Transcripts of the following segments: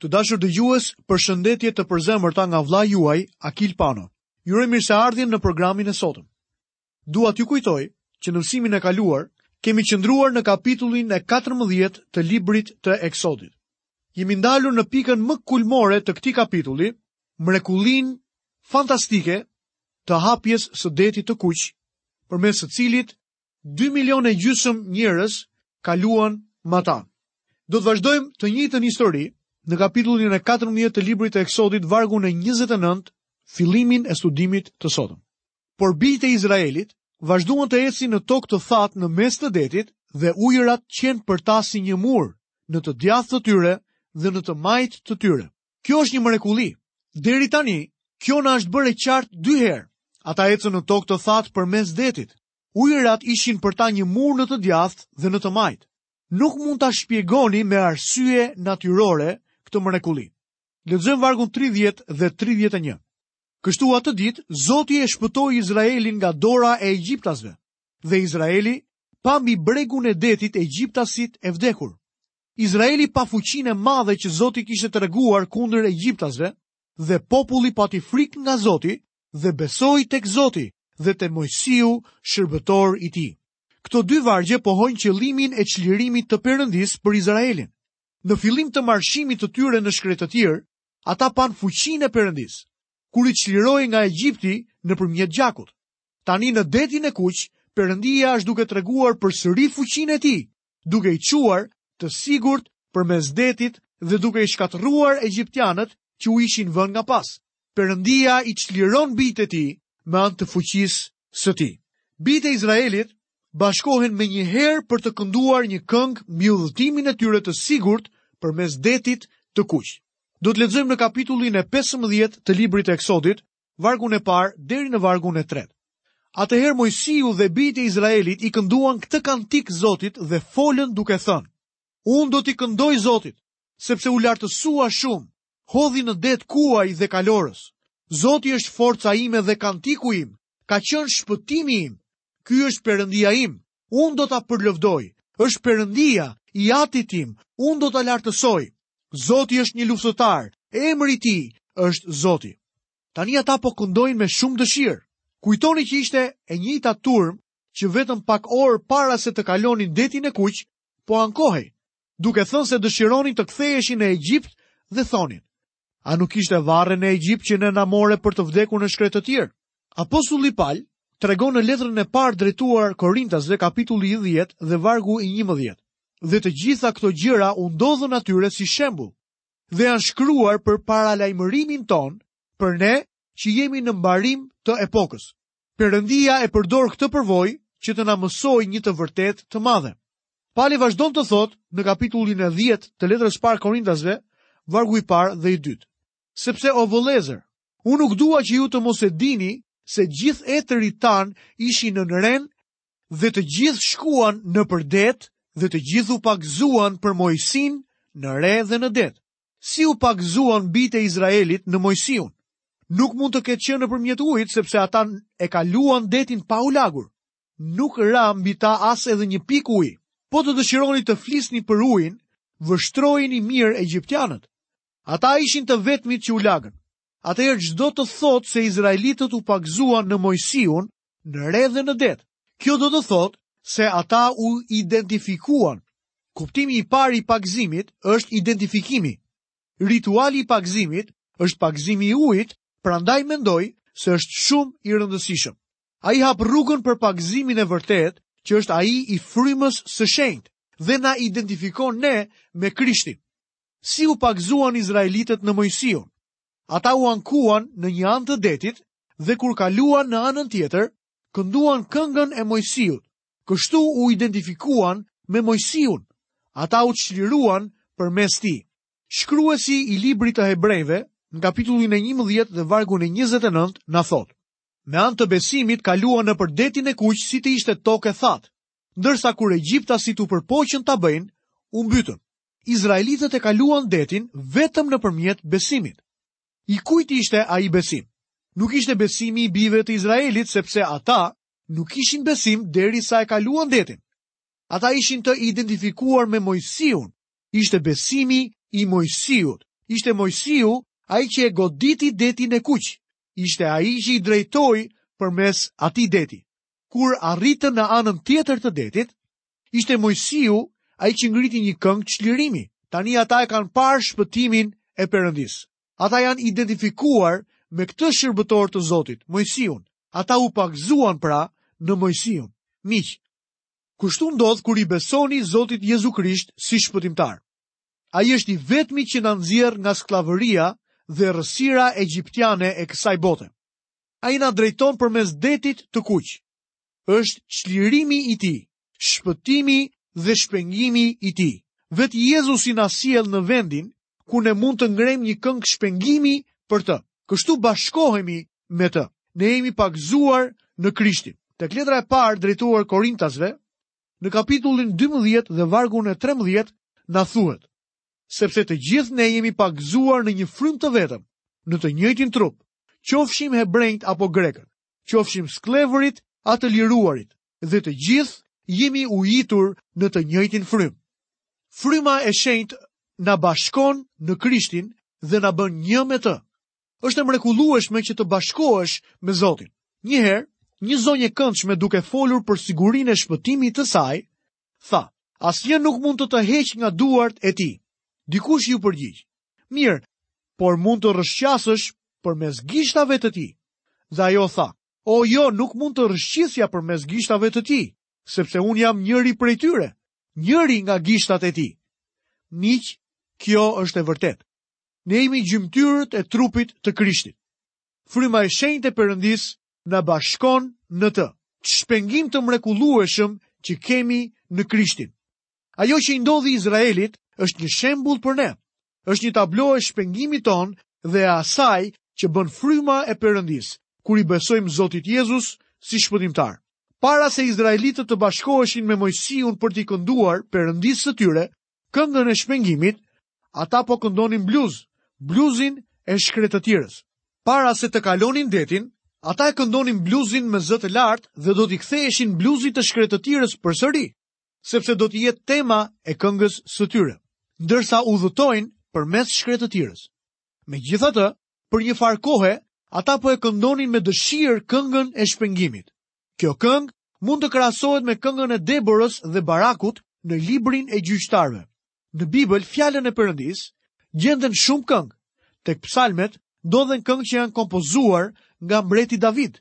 Të dashur dëgjues, përshëndetje të përzemërta nga vëllai juaj, Akil Pano. Ju uroj mirëseardhjen në programin e sotëm. Dua t'ju kujtoj që në mësimin e kaluar kemi qëndruar në kapitullin e 14 të librit të Eksodit. Jemi ndalur në pikën më kulmore të këtij kapitulli, mrekullinë fantastike të hapjes së detit të kuq, përmes së cilës 2 milionë e gjysmë njerëz kaluan matanë. Do të vazhdojmë të njëjtën histori në kapitullin e 14 të librit të Eksodit, vargun e 29, fillimin e studimit të sotëm. Por bijtë e Izraelit vazhduan të ecin në tokë të thatë në mes të detit dhe ujërat qenë për ta si një mur në të djathtë të tyre dhe në të majtë të tyre. Kjo është një mrekulli. Deri tani, kjo na është bërë e qartë dy herë. Ata ecën në tokë të thatë përmes detit. Ujërat ishin për ta një mur në të djathtë dhe në të majtë. Nuk mund ta shpjegoni me arsye natyrore këtë mrekulli. Lexojmë vargun 30 dhe 31. Kështu atë ditë Zoti e shpëtoi Izraelin nga dora e egjiptasve dhe Izraeli pa mbi bregun e detit egjiptasit e vdekur. Izraeli pa fuqinë e madhe që Zoti kishte treguar kundër egjiptasve dhe populli pati frikë nga Zoti dhe besoi tek Zoti dhe te Mojsiu shërbëtor i tij. Këto dy vargje pohojnë qëllimin e çlirimit të Perëndisë për Izraelin. Në fillim të marshimit të tyre në shkretëtirë, ata panë fuqinë e Perëndisë, kur i çliroi nga Egjipti nëpërmjet gjakut. Tani në Detin e Kuq, Perëndia është duke treguar përsëri fuqinë e tij duke i çuar të sigurt përmes detit dhe duke i shkatërruar egjiptianët që u ishin vënë nga pas. Perëndia i çliron bijtë e tij me anë të fuqisë së tij. Bijtë e Izraelit bashkohen menjëherë për të kënduar një këngë mbi udhëtimin e tyre të sigurt përmes detit të kuq. Do të lexojmë në kapitullin e 15 të librit të Eksodit, vargun e parë deri në vargun e tretë. Atëherë Mojsiu dhe bijtë e Izraelit i kënduan këtë kantik Zotit dhe folën duke thënë, Unë do t'i këndoj Zotit, sepse u lartësua shumë, hodhi në det kuaj dhe kalorës. Zoti është forca ime dhe kantiku im, ka qenë shpëtimi im, ky është Perëndia im, Unë do ta përlëvdoj. Është Perëndia i atit tim. Unë do ta lartësoj. Zoti është një luftëtar. Emri i tij është Zoti. Tani ata po këndojnë me shumë dëshirë. Kujtoni që ishte e njëjta turmë që vetëm pak orë para se të kalonin detin e kuq, po ankohej, duke thënë se dëshironin të ktheheshin në Egjipt dhe thonin: A nuk kishte varre në Egjipt që ne na more për të vdekur në shkretëtirë? Apostulli Pal tregon në letrën e parë drejtuar Korintasve kapitulli 10 dhe vargu i 11. Dhe të gjitha këto gjëra u ndodhën atyre si shembull dhe janë shkruar për paralajmërimin tonë për ne që jemi në mbarim të epokës. Perëndia e përdor këtë përvojë që të na mësojë një të vërtetë të madhe. Pali vazhdon të thotë në kapitullin e 10 të letrës së parë Korintasve, vargu i parë dhe i dytë. Sepse o vëllezër, unë nuk dua që ju të mos e dini se gjithë etërit tanë ishin nën renë dhe të gjithë shkuan nëpër det dhe të gjithë u pagëzuan për Moisinë në re dhe në det. Si u pagëzuan bijtë e Izraelit në Mojsiun? Nuk mund të ketë qenë nëpërmjet ujit, sepse ata e kaluan detin pa u lagur. Nuk ra mbi ta as edhe një pikë uji. Po të dëshironi të flisni për ujin, vështrojini mirë egjiptianët. Ata ishin të vetmit që u lagën. Atëherë ç'do të thotë se izraelitët u pagëzuan në Mojsiun në re dhe në det. Kjo do të thotë se ata u identifikuan. Kuptimi i parë i pagëzimit është identifikimi. Rituali i pagëzimit është pagëzimi i ujit, prandaj mendoj se është shumë i rëndësishëm. Ai hap rrugën për pagëzimin e vërtetë, që është ai i frymës së shenjtë dhe na identifikon ne me Krishtin. Si u pagëzuan Izraelitët në Mojsiun? Ata u ankuan në një anë të detit dhe kur kaluan në anën tjetër, kënduan këngën e Mojsiut. Kështu u identifikuan me Mojsiun. Ata u çliruan përmes tij. Shkruesi i librit të hebrenjve, në kapitullin e 11 dhe vargun e 29, na thotë, me anë të besimit kaluan nëpër detin e kuq si të ishte tokë e thatë, ndërsa kur Egjiptasit u përpoqën ta bëjnë, u mbytën. Izraelitët e kaluan detin vetëm nëpërmjet besimit. I kujt ishte ai besim? Nuk ishte besimi i bijve të Izraelit sepse ata nuk kishin besim derisa e kaluan detin. Ata ishin të identifikuar me Mojsiun. Ishte besimi i Mojsiut. Ishte Mojsiu ai që e goditi detin e kuq. Ishte ai që i drejtoi përmes atij deti. Kur arritën në anën tjetër të detit, Ishte Mojsiu ai që ngriti një këngë çlirimi. Tani ata e kanë parë shpëtimin e Perëndisë. Ata janë identifikuar me këtë shërbëtor të Zotit, Mojsiun. Ata u pagëzuan pra në Mojsiun. Miq, kështu ndodh kur i besoni Zotit Jezu Krisht si shpëtimtar. Ai është i vetmi që na nxjerr nga skllavëria dhe errësira egjiptiane e kësaj bote. Ai na drejton përmes detit të kuq. është çlirimi i tij, shpëtimi dhe shpengimi i tij. Vetë Jezusi na sjell në vendin ku ne mund të ngremë një këngë shpengimi për të. Kështu bashkohemi me të. Ne jemi pagëzuar në Krishtin. Tek letra e parë drejtuar Korintasve, në kapitullin 12 dhe vargun e 13, na thuhet, sepse të gjithë ne jemi pagëzuar në një frymë të vetëm, në të njëjtin trup, qofshim hebrenjtë apo grekët, qofshim skllevërit a të liruarit dhe të gjithë jemi ujitur në të njëjtin frymë. Fryma e shenjtë na bashkon në Krishtin dhe na bën një me të. Është e mrekullueshme që të bashkohesh me Zotin. Një herë, një zonjë e këndshme duke folur për sigurinë e shpëtimit të saj, Tha, asnjë nuk mund të të heqë nga duart e tij. Dikush iu përgjigj. Mirë, por mund të rrëshqasësh përmes gishtave të tij. Dhe ajo tha, o jo, nuk mund të rrëshqisja përmes gishtave të tij, sepse unë jam njëri prej tyre, njëri nga gishtat e tij. Miq, kjo është e vërtetë. Ne jemi gjymtyrët e trupit të Krishtit. Fryma e shenjtë e Perëndisë na bashkon në të. Shpengim të mrekullueshëm që kemi në Krishtin. Ajo që i ndodhi Izraelit është një shembull për ne. Është një tablo e shpengimit tonë dhe e asaj që bën fryma e Perëndisë, kur i besojmë Zotit Jezus si shpëtimtar. Para se izraelitët të bashkoheshin me Moisiun për t'i kënduar Perëndisë së tyre, Këngën e shpengimit, ata po këndonin bluz, bluzin e shkretëtirës. Para se të kalonin detin, ata e këndonin bluzin me zë të lartë dhe do t'i ktheheshin bluzit të shkretëtirës përsëri, sepse do të jetë tema e këngës së tyre, ndërsa udhëtojnë përmes shkretëtirës. Megjithatë, për një farë kohe, ata po e këndonin me dëshirë këngën e shpengimit. Kjo këngë mund të krahasohet me këngën e Deborës dhe Barakut në librin e gjyqtarëve. Në Bibël, fjalën e Perëndisë, gjenden shumë këngë. Tek psalmet ndodhen këngë që janë kompozuar nga mbreti David.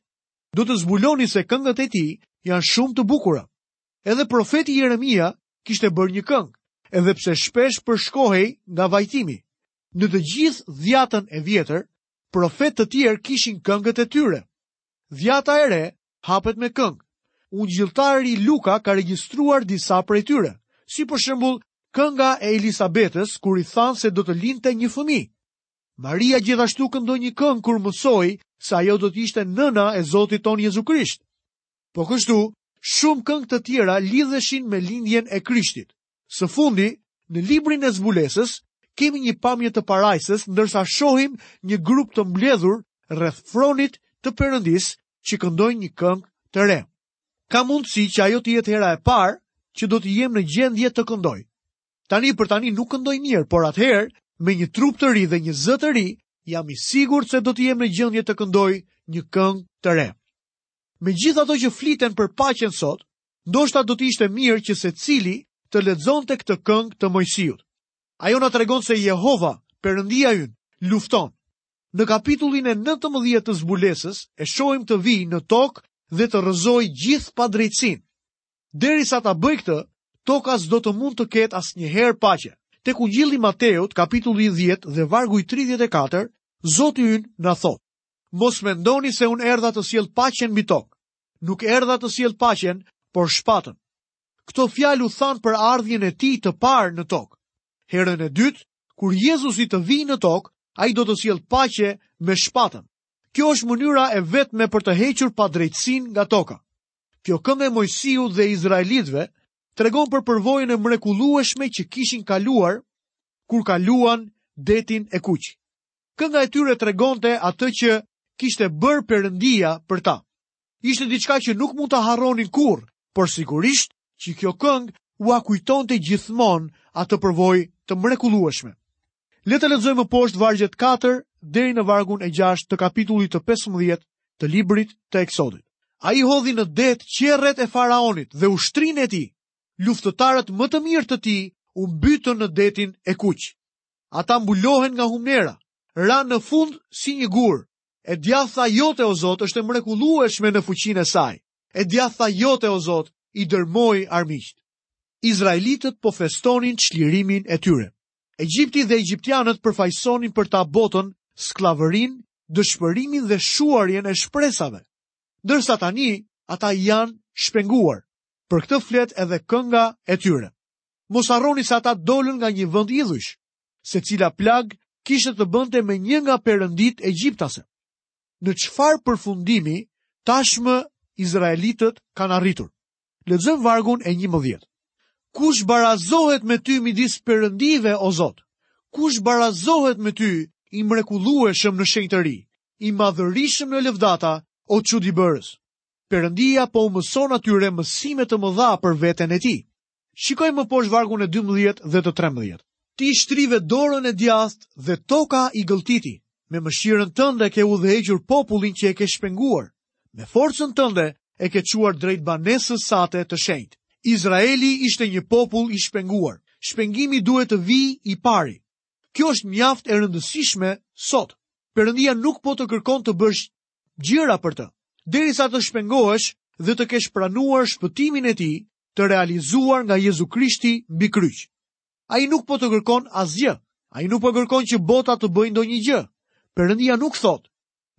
Do të zbuloni se këngët e tij janë shumë të bukura. Edhe profeti Jeremia kishte bërë një këngë, edhe pse shpesh përshkohej nga vajtimi. Në të gjithë Dhiatën e vjetër, profetë të tjerë kishin këngët e tyre. Dhiata e re hapet me këngë. Ungjilltari Luka ka regjistruar disa prej tyre, si për shembull kënga e Elisabetës kur i thanë se do të lindte një fëmijë. Maria gjithashtu këndoi një këngë kur mësoi se ajo do të ishte nëna e Zotit tonë Jezu Krisht. Po kështu, shumë këngë të tjera lidheshin me lindjen e Krishtit. Së fundi, në librin e zbulesës, kemi një pamje të parajsës ndërsa shohim një grup të mbledhur rreth fronit të Perëndisë që këndojnë një këngë të re. Ka mundësi që ajo të jetë hera e parë që do të jem në gjendje të këndoj. Tani për tani nuk këndoj mirë, por atëherë me një trup të ri dhe një zë të ri, jam i sigurt se do të jem në gjendje të këndoj një këngë të re. Me gjithë ato që fliten për paqen sot, Ndoshta do të ishte mirë që secili të lexonte këtë këngë të Moisiut. Ajo na tregon se Jehova, Perëndia ynë, lufton. Në kapitullin e 19 të zbulesës e shohim të vijë në tokë dhe të rrëzojë gjithë padrejtësinë. Derisa ta bëjë këtë, toka s'do të mund të ketë asnjëherë paqe. Tek Ungjilli Mateut, kapitulli 10 dhe vargu i 34, Zoti ynë na thotë: Mos mendoni se unë erdha të sjell paqen mbi tokë. Nuk erdha të sjell paqen, por shpatën. Këto fjalë u thanë për ardhjen e tij të parë në tokë. Herën e dytë, kur Jezusi të vijë në tokë, ai do të sjellë paqe me shpatën. Kjo është mënyra e vetme për të hequr padrejtësinë nga toka. Kjo këngë e Moisiut dhe izraelitëve tregon për përvojën e mrekullueshme që kishin kaluar kur kaluan detin e kuq. Kënga e tyre tregonte atë që kishte bërë Perëndia për ta. Ishte diçka që nuk mund ta harronin kurrë, por sigurisht që kjo këngë ua kujtonte gjithmonë atë përvojë të mrekullueshme. Le të lexojmë më poshtë vargjet 4 deri në vargun e 6 të kapitullit të 15 të librit të Eksodit. Ai hodhi në det qerret e faraonit dhe ushtrinë e tij, luftëtarët më të mirë të tij u mbytën në detin e kuq. Ata mbulohen nga humnera, ranë në fund si një gur. E djathta jote o Zot është e mrekullueshme në fuqinë e saj. E djathta jote o Zot i dërmoi armiqtë. Izraelitët po festonin çlirimin e tyre. Egjipti dhe egjiptianët përfaqësonin për ta botën skllavërinë, dëshpërimin dhe shuarjen e shpresave. Ndërsa tani ata janë shpenguar. Për këtë flet edhe kënga e tyre. Mos harroni se ata dolën nga një vend idhujsh, secila plagë kishte të bënte me një nga perënditë egjiptase. Në çfarë përfundimi tashmë izraelitët kanë arritur? Lexojmë vargun e 11. Kush barazohet me ty midis perëndive o Zot? Kush barazohet me ty i mrekullueshëm në shenjtëri, i madhërishëm në lëvdata o çudibërës? Perëndia po u mëson atyre mësime të mëdha për veten e tij. Shikojmë më poshtë vargun e dymbëdhjetë dhe të trembëdhjetë. Ti shtrive dorën e djathtë dhe toka i gëlltiti. Me mëshirën tënde ke udhëhequr popullin që e ke shpenguar. Me forcën tënde e ke çuar drejt banesës sate të shenjtë. Izraeli ishte një popull i shpenguar. Shpengimi duhet të vijë i pari. Kjo është mjaft e rëndësishme sot. Perëndia nuk po të kërkon të bësh gjëra për të, derisa të shpengohesh dhe të kesh pranuar shpëtimin e tij të realizuar nga Jezu Krishti mbi kryq. Ai nuk po të kërkon asgjë. Ai nuk po kërkon që bota të bëjë ndonjë gjë. Perëndia nuk thotë,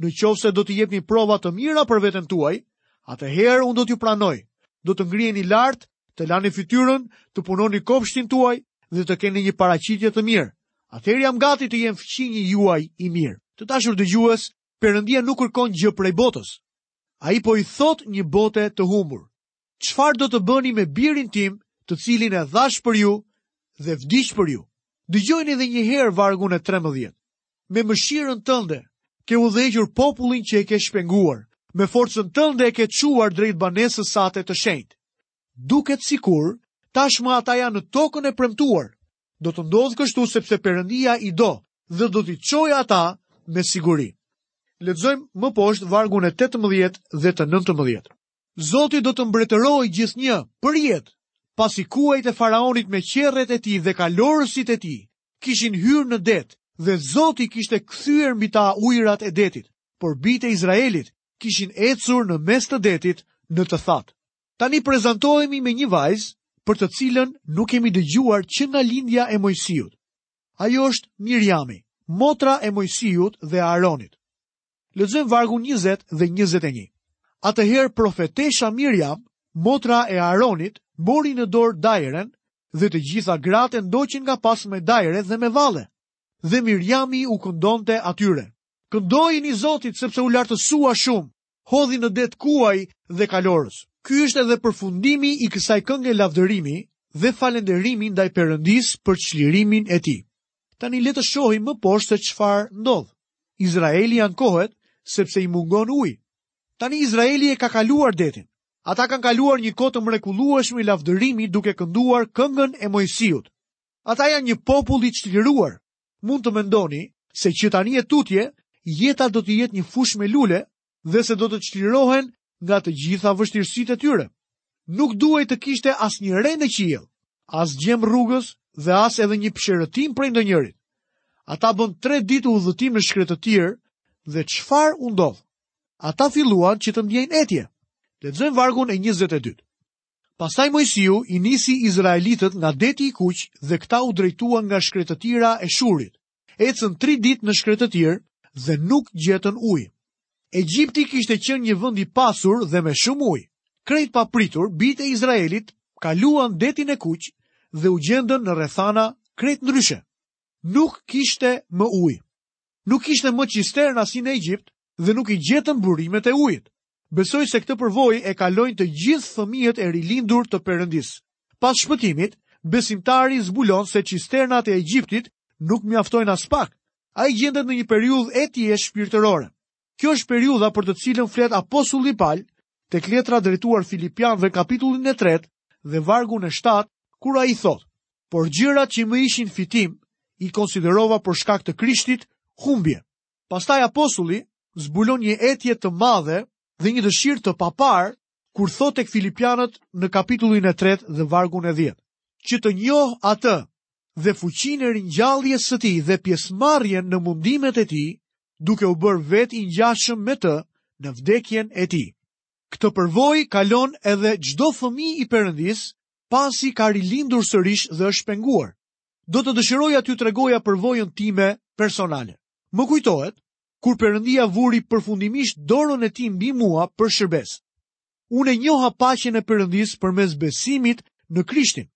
"Në qoftë se do të jepni prova të mira për veten tuaj, atëherë unë do t'ju pranoj. Do të ngriheni lart, të lani fytyrën, të punoni kopshtin tuaj dhe të keni një paraqitje të mirë. Atëherë jam gati të jem fqinji juaj i mirë." Të dashur dëgjues, Perëndia nuk kërkon gjë prej botës. Ai po i thotë një bote të humbur, Çfarë do të bëni me birin tim, të cilin e dhashë për ju dhe vdiq për ju? Dëgjojmë edhe një herë vargun e 13. Me mëshirën tënde, ke udhëhequr popullin që e ke shpenguar, me forcën tënde e ke çuar drejt banesës sate të shenjtë. Duket sikur tashmë ata janë në tokën e premtuar. Do të ndodhë kështu sepse Perëndia i do dhe do t'i çojë ata me siguri. Lexojmë më poshtë vargun e 18 dhe të 19. Zoti do të mbretërojë gjithnjë, përjetë, pasi kuajt e faraonit me qerret e tij dhe kalorësit e tij kishin hyrë në det dhe Zoti kishte kthyer mbi ta ujërat e detit, por bijtë e Izraelit kishin ecur në mes të detit në të thatë. Tani prezantohemi me një vajzë për të cilën nuk kemi dëgjuar që nga lindja e Moisiut. Ajo është Miriami, motra e Moisiut dhe Aaronit. Lexojmë vargun 20 dhe 21. Atëherë profetesha Miriam, motra e Aronit, mori në dorë dajren dhe të gjitha gratë e ndoqën nga pas me dajre dhe me valle. Dhe Miriami u këndonte atyre. Këndojini Zotit sepse u lartësua shumë, hodhi në det kuaj dhe kalorës. Ky është edhe përfundimi i kësaj kënge lavdërimi dhe falënderimi ndaj Perëndisë për çlirimin e tij. Tani le të shohim më poshtë se çfarë ndodh. Izraeli ankohet sepse i mungon ujë. Tani Izraeli e ka kaluar detin. Ata kanë kaluar një kohë të mrekullueshme lavdërimi duke kënduar këngën e Moisiut. Ata janë një popull i çliruar. Mund të mendoni se që tani e tutje jeta do të jetë një fushë me lule, dhe se do të çlirohen nga të gjitha vështirësitë e tyre. Nuk duhej të kishte asnjë re në qiell, as gjemb rrugës dhe as edhe një psherëtimë prej ndonjërit. Ata bënë 3 ditë udhëtim në shkretëtirë dhe çfarë u ndodhi? Ata filluan që të ndiejnë etje. Lexojmë vargun e 22. Pastaj Moisiu i nisi izraelitët nga Deti i Kuq dhe këta u drejtuan nga shkretëtira e Shurit, Ecën tri ditë në shkretëtirë dhe nuk gjetën ujë. Egjipti kishte qenë një vend i pasur dhe me shumë ujë. Krejt papritur, bijtë e Izraelit kaluan Detin e Kuq dhe u gjendën në rrethana krejt ndryshe. Nuk kishte më ujë. Nuk kishte më cisterna si në Egjipt, dhe nuk i gjetën burimet e ujit. Besoj se këtë përvojë e kalojnë të gjithë fëmijët e rilindur të Perëndisë. Pas shpëtimit, besimtari zbulon se cisternat e Egjiptit nuk mjaftojnë aspak. Ai gjendet në një periudhë etjeje shpirtërore. Kjo është periudha për të cilën flet apostulli Pal tek letra drejtuar Filipianëve kapitullin e tretë dhe vargun e shtatë, kur ai thotë: "Por gjërat që më ishin fitim, i konsiderova për shkak të Krishtit humbje." Pastaj apostulli zbulon një etje të madhe dhe një dëshirë të paparë kur thotë tek filipianët në kapitullin e 3 dhe vargun e 10, që të njoh atë dhe fuqinë e ringjalljes së tij dhe pjesëmarrjen në mundimet e tij, duke u bërë vetë i ngjashëm me të në vdekjen e tij. Këtë përvojë kalon edhe çdo fëmijë i Perëndisë pasi ka rilindur sërish dhe është shpenguar. Do të dëshiroja t'ju tregoja përvojën time personale. Më kujtohet, kur Perëndia vuri përfundimisht dorën e tij mbi mua për shërbesë. Unë e njoha paqen e Perëndisë përmes besimit në Krishtin.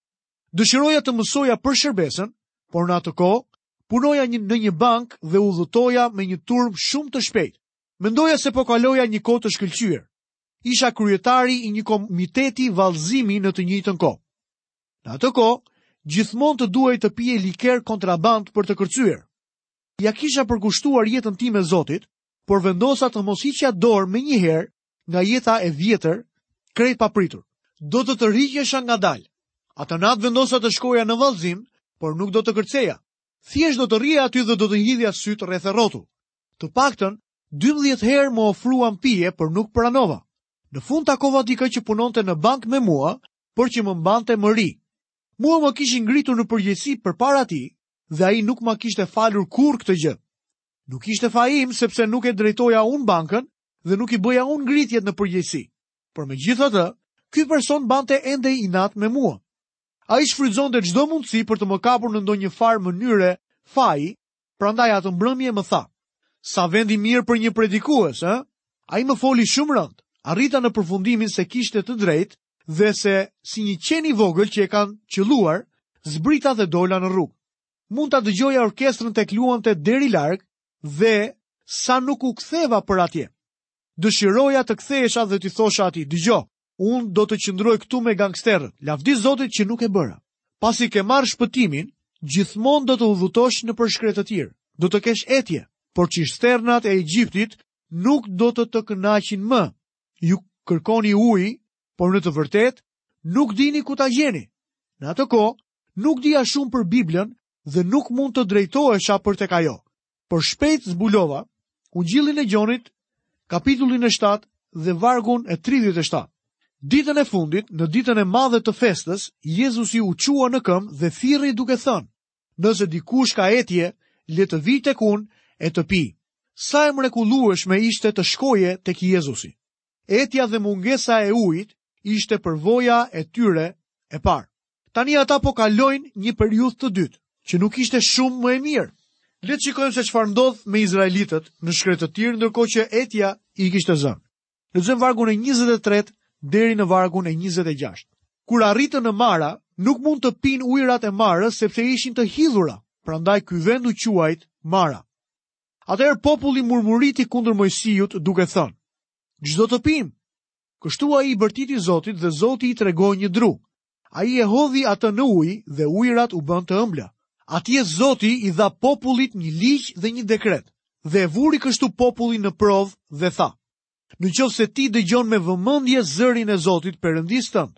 Dëshiroja të mësoja për shërbesën, por në atë kohë, punoja një, në një bankë dhe udhëtoja me një turmë shumë të shpejtë. Mendoja se po kaloja një kohë të shkëlqyer. Isha kryetari i një komiteti vallëzimi në të njëjtën kohë. Në atë kohë, gjithmonë të duhej të pije liker kontrabandë për të kërcyer. Ia kisha përkushtuar jetën time Zotit, por vendosa të mos hiqja dorë menjëherë nga jeta e vjetër, krejt papritur. Do të tërhiqesha ngadalë. Atë natë vendosa të shkoja në vallëzim, por nuk do të kërceja. Thjesht do të rrija aty dhe do të hidhja sytë rreth e rrotull. Të paktën, 12 herë më ofruan pije, por nuk pranova. Në fund takova dikë që punonte në bankë me mua por që më mbante mëri. Mua më kishin ngritur në përgjegjësi përpara tij dhe ai nuk ma kishte falur kurrë këtë gjë. Nuk ishte faji im sepse nuk e drejtoja unë bankën dhe nuk i bëja unë ngritjet në përgjegjësi. Por megjithatë, ky person mbante ende inat me mua. Ai shfrytëzonte çdo mundësi për të më kapur në ndonjë farë mënyre faji, prandaj atë mbrëmje më tha. Sa vend i mirë për një predikues, e? Ai më foli shumë rëndë, arrita në përfundimin se kishte të drejtë dhe se si një qen i vogël që e kanë qëlluar, zbrita dhe dola në rrugë. Mund ta dëgjoja orkestrën tek luante deri larg dhe sa nuk u ktheva për atje. Dëshiroja të kthehesha dhe t'i thosha atij, "Dëgjo, unë do të qëndroj këtu me gangsterët. Lavdi Zotit që nuk e bëra. Pasi ke marrë shpëtimin, gjithmonë do të udhëtosh nëpër shkretëtirë. Do të kesh etje, por cisternat e Egjiptit nuk do të të kënaqin më, Ju kërkoni ujë, por në të vërtetë nuk dini ku ta gjeni. Në atë kohë, nuk dija shumë për Biblën dhe nuk mund të drejtohesha për tek ajo. Por shpejt zbulova Ungjillin e Gjonit, kapitullin e 7 dhe vargun e 37. Ditën e fundit, në ditën e madhe të festës, Jezusi u çua në këmbë dhe thirri duke thënë, Nëse dikush ka etje, le të vijë tek unë e të pijë. Sa e mrekullueshme ishte të shkoje tek Jezusi. Etja dhe mungesa e ujit ishte përvoja e tyre e parë. Tani ata po kalojnë një periudhë të dytë, që nuk ishte shumë më e mirë. Le të shikojmë se çfarë ndodh me izraelitët në shkretëtirë ndërkohë që etja i kishte zënë. Lexojmë vargun e 23 deri në vargun e 26. Kur arritën në Mara, nuk mund të pinë ujërat e Marës sepse ishin të hidhura, prandaj ky vend u quajt Mara. Atëherë populli murmuriti kundër Moisiut duke thënë: Ç'do të pimë. Kështu ai i bërtiti Zotit dhe Zoti i tregoi një dru. Ai e hodhi atë në ujë dhe ujërat u bënë të ëmbla. Atje Zoti i dha popullit një ligj dhe një dekret, dhe e vuri kështu popullin në provë dhe tha, Në qoftë se ti dëgjon me vëmendje zërin e Zotit Perëndisë tënd,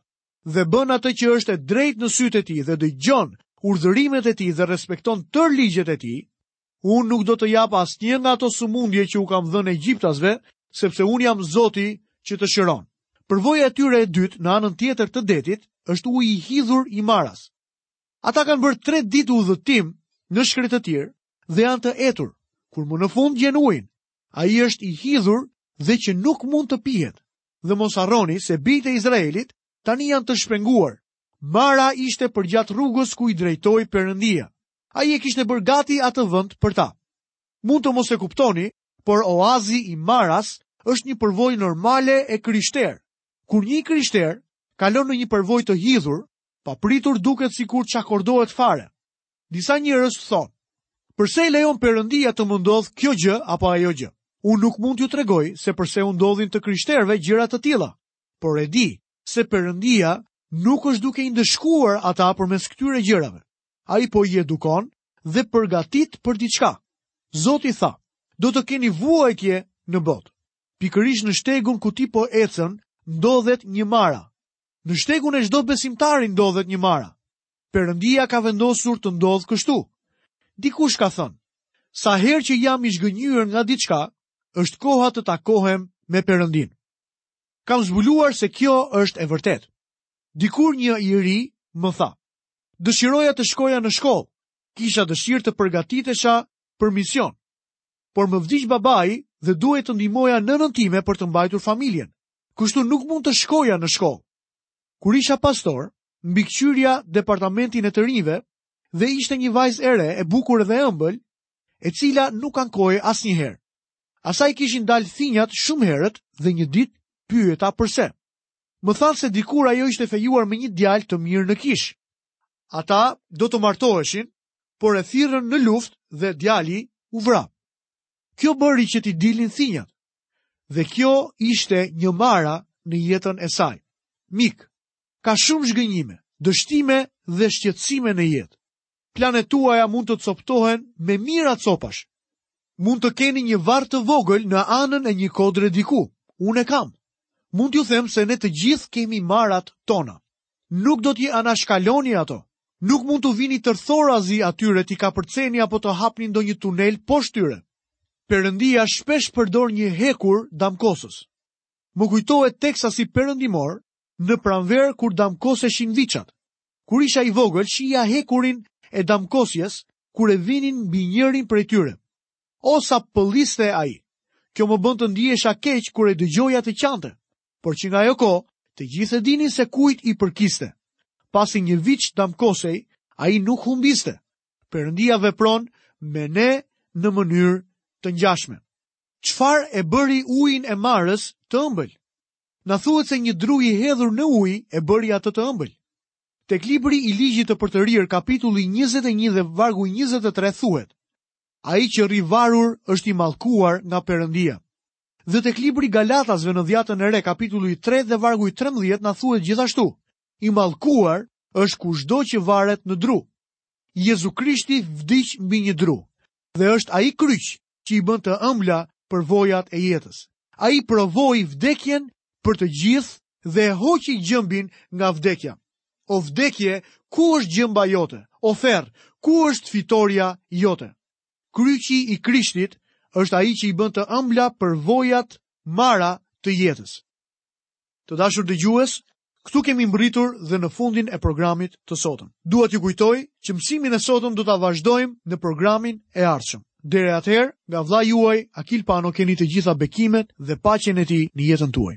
dhe bën atë që është e drejtë në sytë e tij dhe dëgjon urdhërimet e tij dhe respekton tërë ligjet e tij, Unë nuk do të jap asnjë nga ato sëmundje që u kam dhënë egjiptasve, sepse unë jam Zoti që të shëron. Përvoja e tyre e dytë në anën tjetër të detit është uji i hidhur i Maras. Ata kanë bërë 3 ditë udhëtim në shkretëtirë dhe janë të etur. Kur më në fund gjejnë ujin, ai është i hidhur dhe që nuk mund të pihet. Dhe mos harroni se bijtë e Izraelit tani janë të shpenguar. Mara ishte përgjatë rrugës ku i drejtoi Perëndia. Ai e kishte bërë gati atë vend për ta. Mund të mos e kuptoni, por oazi i Maras është një përvojë normale e krishterë. Kur një i krishterë kalon në një përvojë të hidhur, papritur duket sikur çakordohet fare. Disa njerëz thonë, përse e lejon Perëndia të më ndodhë kjo gjë apo ajo gjë? Unë nuk mund t'ju tregoj se përse u ndodhin të krishterëve gjëra të tilla, por e di se Perëndia nuk është duke i ndëshkuar ata përmes këtyre gjërave. Ai po i edukon dhe përgatit për diçka. Zoti tha, do të keni vuajtje në botë. Pikërisht në shtegun ku ti po ecën, ndodhet një mara. Në shtegun e çdo besimtari ndodhet një mara. Perëndia ka vendosur të ndodhë kështu. Dikush ka thënë, sa herë që jam i zhgënjyer nga diçka, është koha të takohem me Perëndinë. Kam zbuluar se kjo është e vërtetë. Dikur një i ri më tha, Dëshiroja të shkoja në shkollë, kisha dëshirë të përgatitesha për mision. Por më vdiq babai dhe duhej të ndihmoja nënën time për të mbajtur familjen. Kështu nuk mund të shkoja në shkollë. Kur isha pastor, mbikëqyrja departamentin e të rinjve dhe ishte një vajzë e re, e bukur dhe e ëmbël, e cila nuk ankohej asnjëherë. Asaj kishin dalë thinjat shumë herët dhe një ditë pyeta përse. Më thanë se dikur ajo ishte fejuar me një djalë të mirë në kishë. Ata do të martoheshin, por e thirrën në luftë dhe djali u vra. Kjo bëri që t'i dilin thinjat. Dhe kjo ishte një mara në jetën e saj. Mik, ka shumë zhgënjime, dështime dhe shqetësime në jetë. Planet tuaja mund të copëtohen në mijëra copash. Mund të keni një varr të vogël në anën e një kodre diku. Unë e kam. Mund t'ju them se ne të gjithë kemi marat tona. Nuk do t'i anashkaloni ato. Nuk mund t'u vini tërthorazi atyre t'i kapërceni apo të hapni ndonjë tunel poshtë tyre. Perëndia shpesh përdor një hekur damkosës. Më kujtohet Teksasi Perëndimor, në pranverë kur damkoseshin viçat. Kur isha i vogël, shihja hekurin e damkosjes kur e vinin mbi njërin prej tyre. O sa pëlliste ai! Kjo më bënte të ndihesha keq kur e dëgjoja të qante. Por që nga ajo kohë, të gjithë e dinin se kujt i përkiste. Pasi një viç damkosej, ai nuk humbiste. Perëndia vepron me ne në mënyrë të ngjashme. Çfarë e bëri ujin e Marës të ëmbël? Na thuhet se një dru i hedhur në ujë e bëri atë të ëmbël. Tek libri i Ligjit të Përtërirë, kapitulli njëzet e një dhe vargu njëzet e tre thuhet, Ai që rri varur është i mallkuar nga Perëndia. Dhe tek libri i Galatasve në Dhjatën e Re, kapitulli i tretë dhe vargu i trembëdhjetë na thuhet gjithashtu, I mallkuar është kushdo që varet në dru. Jezu Krishti vdiq mbi një dru dhe është ai kryq që i bën të ëmbla përvojat e jetës. Ai provoi vdekjen për të gjithë dhe e hoqi gjëmbin nga vdekja. O vdekje, ku është gjëmba jote? O ferr, ku është fitorja jote? Kryqi i Krishtit është ai që i bën të ëmbla përvojat mara të jetës. Të dashur dëgjues, këtu kemi mbërritur dhe në fundin e programit të sotëm. Dua t'ju kujtoj që mësimin e sotëm do ta vazhdojmë në programin e ardhshëm. Deri atëherë, nga vëllai juaj, Akil Pano keni të gjitha bekimet dhe paqen e tij në jetën tuaj.